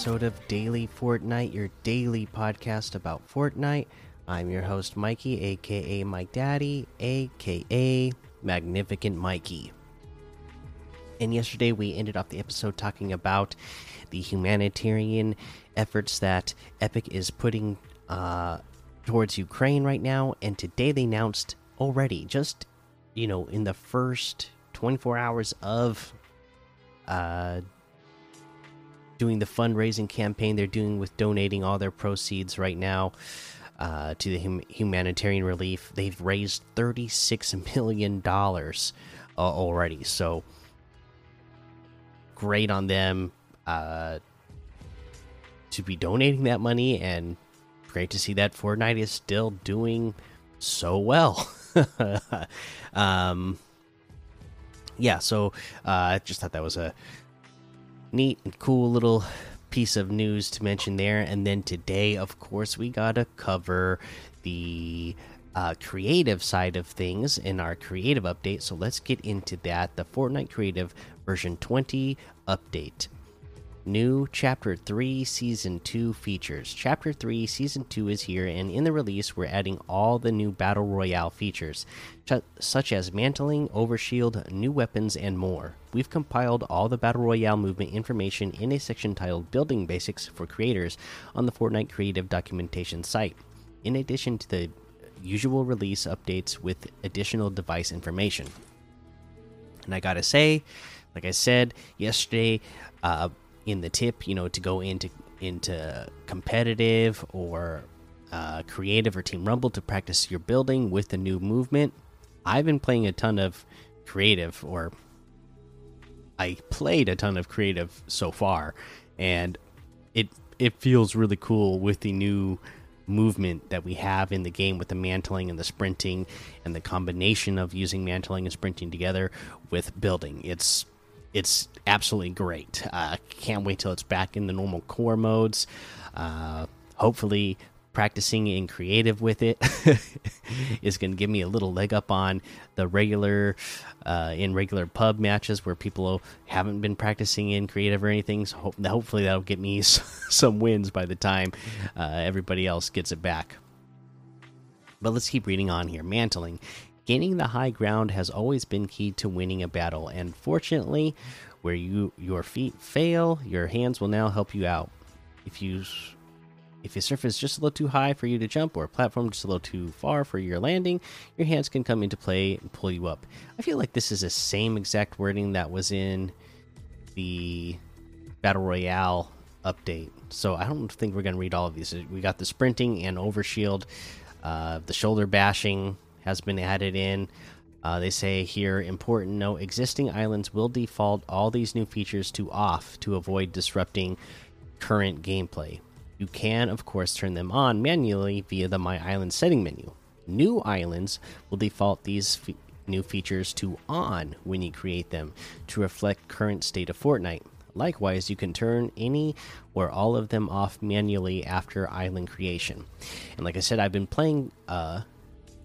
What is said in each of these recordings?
episode of Daily Fortnite, your daily podcast about Fortnite. I'm your host, Mikey, aka Mike Daddy, aka Magnificent Mikey. And yesterday we ended off the episode talking about the humanitarian efforts that Epic is putting uh, towards Ukraine right now. And today they announced already, just you know, in the first 24 hours of uh, doing the fundraising campaign they're doing with donating all their proceeds right now uh, to the hum humanitarian relief. They've raised $36 million uh, already. So great on them uh, to be donating that money, and great to see that Fortnite is still doing so well. um, yeah, so uh, I just thought that was a neat and cool little piece of news to mention there. And then today, of course, we got to cover the uh, creative side of things in our creative update. So let's get into that. The Fortnite Creative version 20 update. New Chapter 3 Season 2 features. Chapter 3 Season 2 is here, and in the release, we're adding all the new Battle Royale features, such as mantling, overshield, new weapons, and more. We've compiled all the Battle Royale movement information in a section titled Building Basics for Creators on the Fortnite Creative Documentation site, in addition to the usual release updates with additional device information. And I gotta say, like I said yesterday, uh, in the tip, you know, to go into into competitive or uh, creative or team rumble to practice your building with the new movement. I've been playing a ton of creative, or I played a ton of creative so far, and it it feels really cool with the new movement that we have in the game with the mantling and the sprinting and the combination of using mantling and sprinting together with building. It's it's absolutely great. Uh, can't wait till it's back in the normal core modes. Uh, hopefully, practicing in creative with it is going to give me a little leg up on the regular uh, in regular pub matches where people haven't been practicing in creative or anything. So ho hopefully that'll get me some wins by the time uh, everybody else gets it back. But let's keep reading on here. Mantling. Gaining the high ground has always been key to winning a battle, and fortunately, where you your feet fail, your hands will now help you out. If you if a surface is just a little too high for you to jump or a platform just a little too far for your landing, your hands can come into play and pull you up. I feel like this is the same exact wording that was in the Battle Royale update. So I don't think we're going to read all of these. We got the sprinting and overshield, uh, the shoulder bashing, has been added in. Uh, they say here important note existing islands will default all these new features to off to avoid disrupting current gameplay. You can, of course, turn them on manually via the My Island setting menu. New islands will default these new features to on when you create them to reflect current state of Fortnite. Likewise, you can turn any or all of them off manually after island creation. And like I said, I've been playing uh,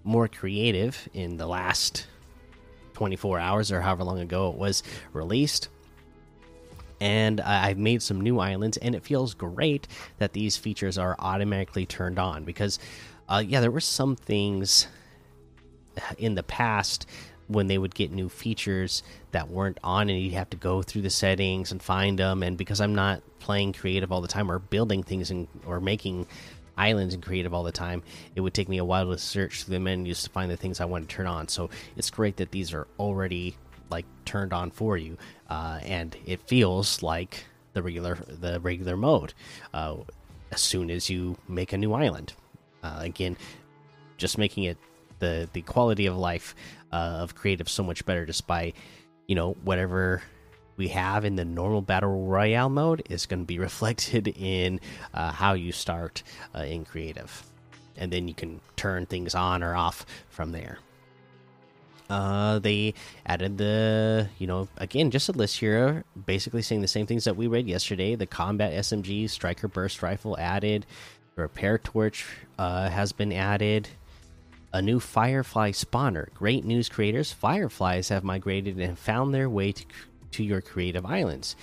more creative in the last 24 hours or however long ago it was released. And I've made some new islands, and it feels great that these features are automatically turned on because, uh, yeah, there were some things in the past when they would get new features that weren't on and you'd have to go through the settings and find them and because i'm not playing creative all the time or building things and or making islands and creative all the time, it would take me a while to search through the menus to find the things I want to turn on. So it's great that these are already like turned on for you, uh, and it feels like the regular the regular mode uh, as soon as you make a new island. Uh, again, just making it the the quality of life uh, of creative so much better, just by you know whatever we have in the normal battle royale mode is going to be reflected in uh, how you start uh, in creative. And then you can turn things on or off from there. Uh, they added the you know again just a list here basically saying the same things that we read yesterday. The combat smg striker burst rifle added the repair torch uh, has been added a new firefly spawner. Great news creators fireflies have migrated and found their way to to your creative islands.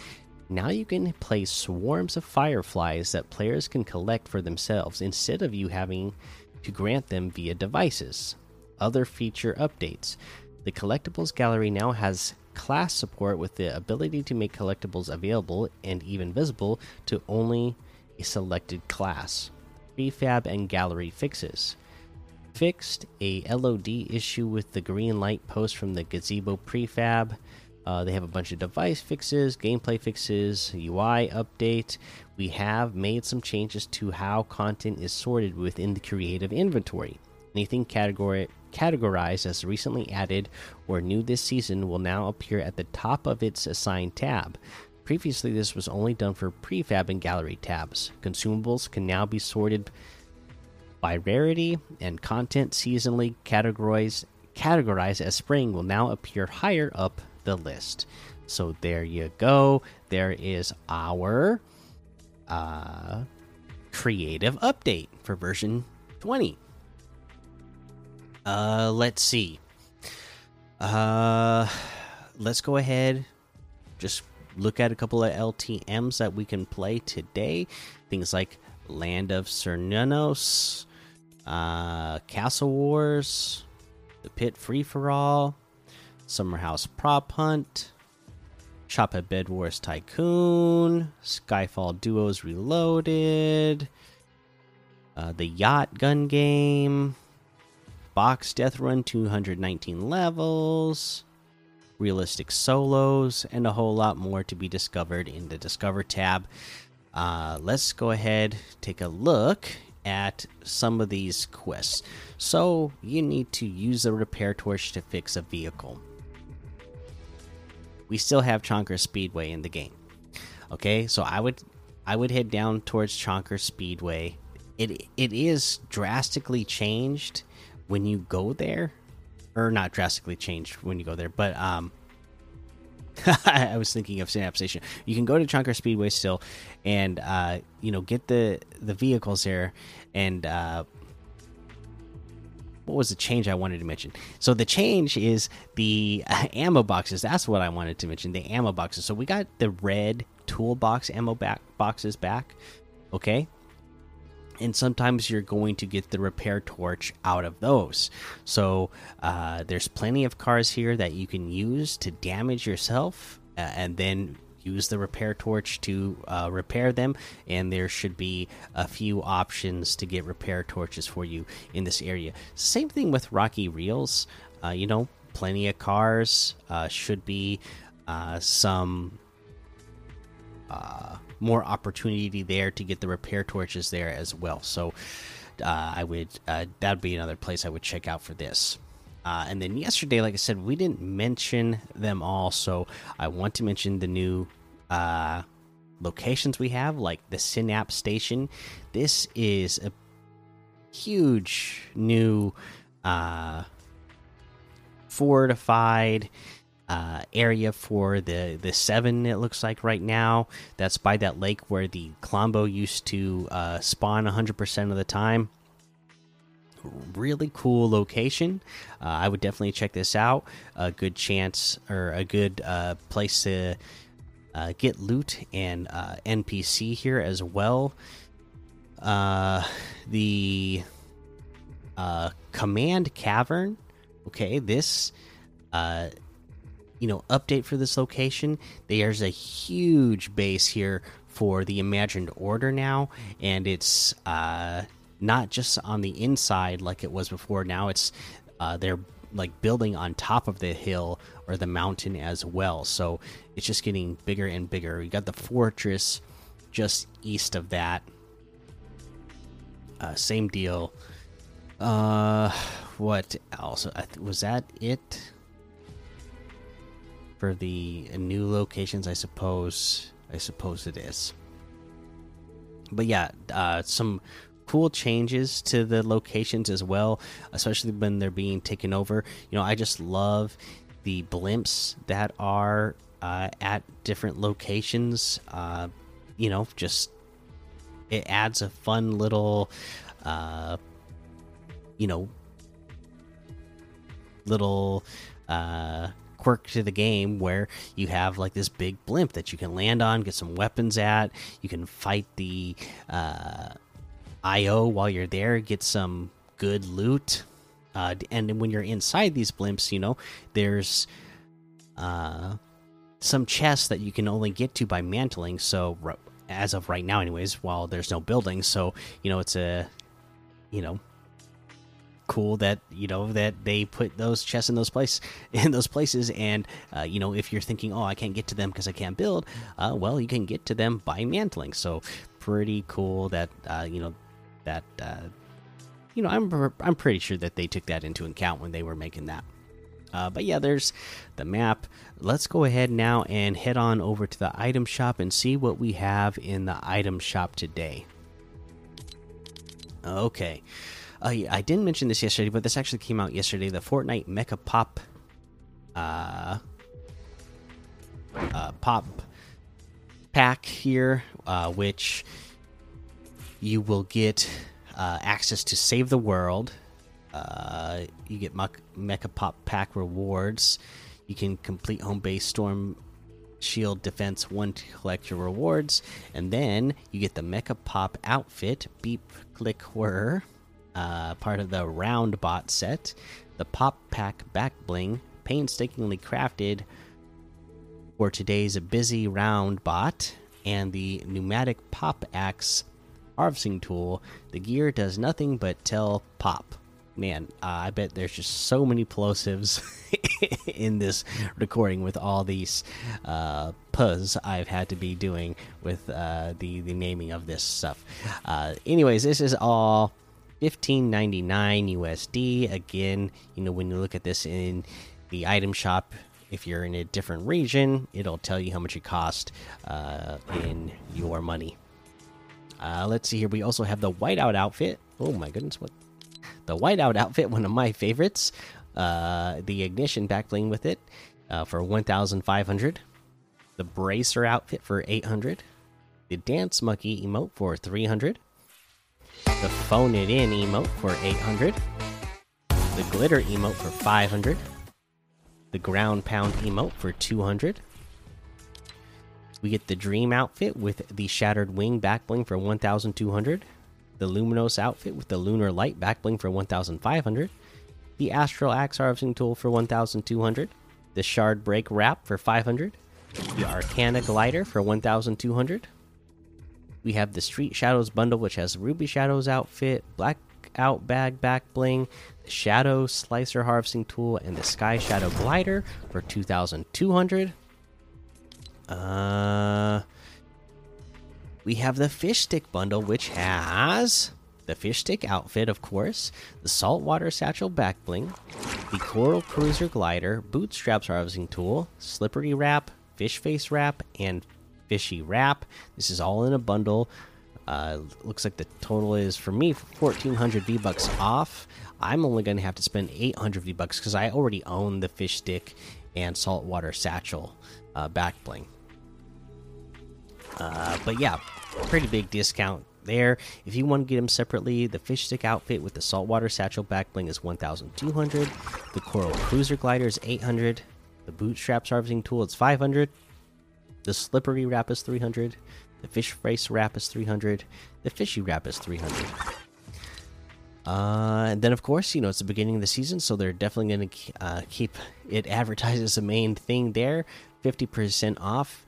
Now you can place swarms of fireflies that players can collect for themselves instead of you having to grant them via devices. Other feature updates the collectibles gallery now has class support with the ability to make collectibles available and even visible to only a selected class. Prefab and gallery fixes. Fixed a LOD issue with the green light post from the gazebo prefab. Uh, they have a bunch of device fixes, gameplay fixes, UI update. We have made some changes to how content is sorted within the creative inventory. Anything category categorized as recently added or new this season will now appear at the top of its assigned tab. Previously, this was only done for prefab and gallery tabs. Consumables can now be sorted by rarity, and content seasonally categorized categorized as spring will now appear higher up the list. So there you go. There is our uh, creative update for version 20. Uh, let's see. Uh, let's go ahead. Just look at a couple of LTMs that we can play today. Things like Land of Cernunnos, uh, Castle Wars, The Pit Free for All, Summer House Prop Hunt, Shop at Bed Wars Tycoon, Skyfall Duos Reloaded, uh, the Yacht Gun Game, Box Death Run 219 levels, realistic solos, and a whole lot more to be discovered in the Discover tab. Uh, let's go ahead take a look at some of these quests. So you need to use the repair torch to fix a vehicle. We still have Chonker Speedway in the game. Okay, so I would I would head down towards Chonker Speedway. It it is drastically changed when you go there, or not drastically changed when you go there, but um, I was thinking of Synapse Station. You can go to Chonker Speedway still, and uh, you know get the the vehicles there, and uh, what was the change I wanted to mention? So the change is the uh, ammo boxes. That's what I wanted to mention. The ammo boxes. So we got the red toolbox ammo back boxes back. Okay, and sometimes you're going to get the repair torch out of those. So uh, there's plenty of cars here that you can use to damage yourself, uh, and then use the repair torch to uh, repair them. And there should be a few options to get repair torches for you in this area. Same thing with Rocky Reels. Uh, you know, plenty of cars uh, should be uh, some more opportunity there to get the repair torches there as well. So uh, I would uh, that'd be another place I would check out for this. Uh, and then yesterday, like I said, we didn't mention them all, so I want to mention the new uh, locations we have, like the Synapse Station. This is a huge new uh, fortified uh, area for the the seven. It looks like right now that's by that lake where the Klombo used to uh, spawn 100% of the time. Really cool location. Uh, I would definitely check this out. A good chance or a good uh, place to uh, get loot and uh, NPC here as well. the command cavern. Okay, this uh, you know update for this location there's a huge base here for the imagined order now and it's uh not just on the inside like it was before now it's uh they're like building on top of the hill or the mountain as well. So it's just getting bigger and bigger. You got the fortress just east of that. Uh same deal. Uh what else? Was that it? For the new locations, I suppose. I suppose it is. But yeah, uh, some cool changes to the locations as well, especially when they're being taken over. You know, I just love the blimps that are uh, at different locations. Uh, you know, just it adds a fun little, uh, you know, little uh, quirk to the game where you have like this big blimp that you can land on, get some weapons at. You can fight the uh, IO while you're there, get some good loot. Uh, and when you're inside these blimps, you know, there's uh, some chests that you can only get to by mantling. So, as of right now, anyways, while there's no buildings, so you know, it's a, you know, cool that you know that they put those chests in those place in those places and uh, you know if you're thinking oh i can't get to them because i can't build uh, well you can get to them by mantling so pretty cool that uh, you know that uh, you know i'm i'm pretty sure that they took that into account when they were making that. Uh, but yeah there's the map. Let's go ahead now and head on over to the item shop and see what we have in the item shop today. Okay. Uh, I didn't mention this yesterday, but this actually came out yesterday. The Fortnite Mecha Pop, uh, uh, pop pack here, uh, which you will get uh, access to Save the World. Uh, you get Mecha Pop pack rewards. You can complete home base storm shield defense one to collect your rewards, and then you get the Mecha Pop outfit. Beep, click, whir uh, part of the round bot set, the pop pack back bling, painstakingly crafted for today's busy round bot, and the pneumatic pop axe harvesting tool. The gear does nothing but tell pop. Man, uh, I bet there's just so many plosives in this recording with all these uh, puzz I've had to be doing with uh, the the naming of this stuff. Uh, anyways, this is all 1599 USD. Again, you know, when you look at this in the item shop, if you're in a different region, it'll tell you how much it cost uh, in your money. Uh, let's see here. We also have the whiteout outfit. Oh my goodness, what? The whiteout outfit, one of my favorites. Uh, the ignition backbling with it uh, for 1,500. The bracer outfit for 800. The dance monkey emote for 300 the phone it in emote for 800, the glitter emote for 500, the ground pound emote for 200. We get the dream outfit with the shattered wing back bling for 1200, the luminous outfit with the lunar light back bling for 1500, the astral axe harvesting tool for 1200, the shard break wrap for 500, the arcana glider for 1200 we have the Street Shadows bundle, which has Ruby Shadows outfit, Blackout bag back bling, the Shadow Slicer harvesting tool, and the Sky Shadow glider for 2,200. Uh, we have the Fish Stick bundle, which has the Fish Stick outfit, of course, the Saltwater Satchel back bling, the Coral Cruiser glider, Bootstraps harvesting tool, Slippery wrap, Fish face wrap, and fishy wrap. This is all in a bundle. Uh, looks like the total is for me 1400 V bucks off. I'm only going to have to spend 800 V bucks because I already own the fish stick and saltwater satchel uh, back bling. Uh, but yeah, pretty big discount there. If you want to get them separately, the fish stick outfit with the saltwater satchel back bling is 1,200. The coral cruiser glider is 800. The bootstraps harvesting tool is 500. The slippery wrap is 300. The fish face wrap is 300. The fishy wrap is 300. Uh, and then, of course, you know, it's the beginning of the season, so they're definitely going to uh, keep it advertised as the main thing there. 50% off,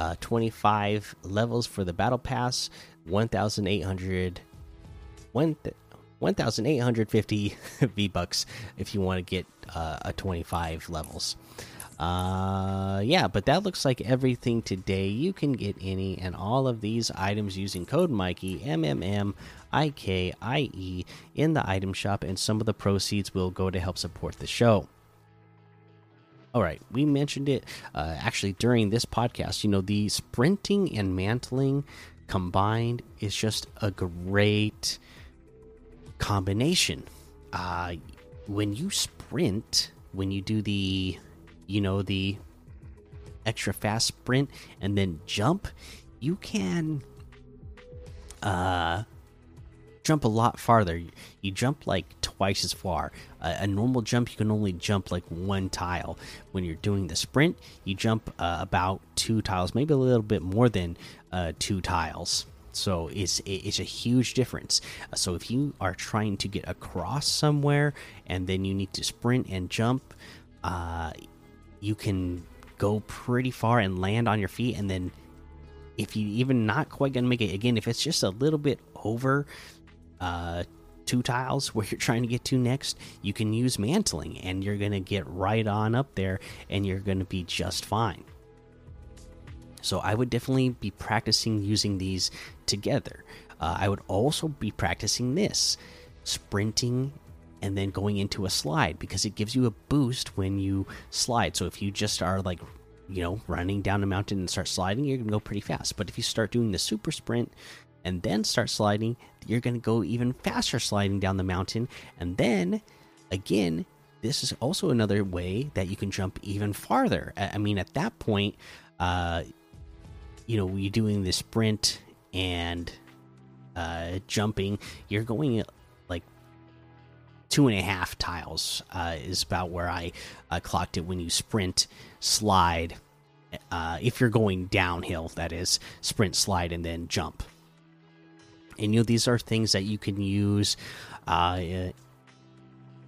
uh, 25 levels for the Battle Pass, 1,800. 1,850 V bucks if you want to get uh, a 25 levels. Uh, yeah, but that looks like everything today. You can get any and all of these items using code Mikey M M M I K I E in the item shop, and some of the proceeds will go to help support the show. All right, we mentioned it uh, actually during this podcast. You know, the sprinting and mantling combined is just a great combination. Uh, when you sprint, when you do the you know the extra fast sprint and then jump you can uh jump a lot farther. You jump like twice as far. A normal jump, you can only jump like one tile. When you're doing the sprint, you jump uh, about two tiles, maybe a little bit more than uh, two tiles. So it's it's a huge difference. Uh, so if you are trying to get across somewhere and then you need to sprint and jump, uh, you can go pretty far and land on your feet, and then if you even not quite gonna make it again, if it's just a little bit over uh, two tiles where you're trying to get to next, you can use mantling and you're going to get right on up there and you're going to be just fine. So I would definitely be practicing using these together. Uh, I would also be practicing this sprinting and then going into a slide because it gives you a boost when you slide. So if you just are like, you know, running down a mountain and start sliding, you're going to go pretty fast. But if you start doing the super sprint, and then start sliding, you're going to go even faster sliding down the mountain. And then again, this is also another way that you can jump even farther. I mean, at that point, uh, you know, you're doing the sprint and uh, jumping, you're going like two and a half tiles uh, is about where I uh, clocked it when you sprint, slide. Uh, if you're going downhill, that is sprint, slide, and then jump and you know these are things that you can use uh,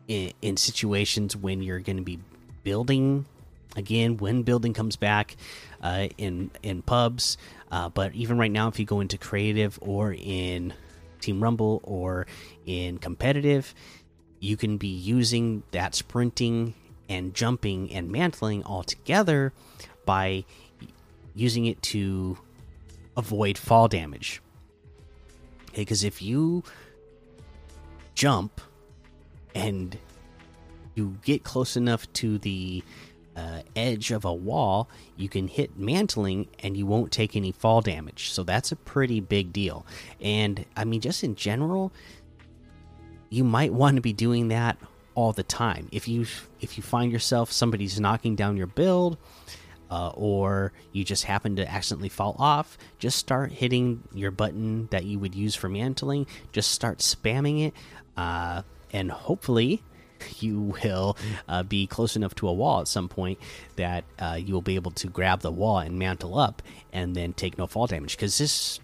in, in situations when you're going to be building. Again when building comes back uh, in in pubs uh, but even right now if you go into creative or in team rumble or in competitive you can be using that sprinting and jumping and mantling all together by using it to avoid fall damage because if you jump and you get close enough to the uh, edge of a wall, you can hit mantling and you won't take any fall damage. So that's a pretty big deal. And I mean, just in general, you might want to be doing that all the time. If you if you find yourself somebody's knocking down your build, uh, or you just happen to accidentally fall off, just start hitting your button that you would use for mantling. Just start spamming it, uh, and hopefully, you will uh, be close enough to a wall at some point that uh, you will be able to grab the wall and mantle up, and then take no fall damage. Because this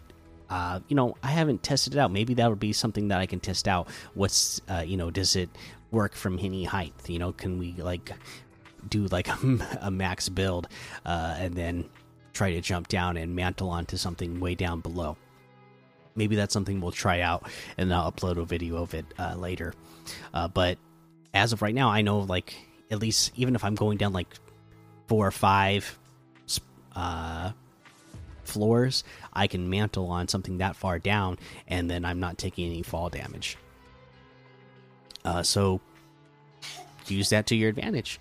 uh, you know, I haven't tested it out. Maybe that would be something that I can test out. What's, uh, you know, does it work from any height? You know, can we like do like a, max build uh, and then try to jump down and mantle onto something way down below. Maybe that's something we'll try out and I'll upload a video of it uh, later. Uh, but as of right now, I know like at least even if I'm going down like four or five uh, floors, I can mantle on something that far down and then I'm not taking any fall damage. Uh, so use that to your advantage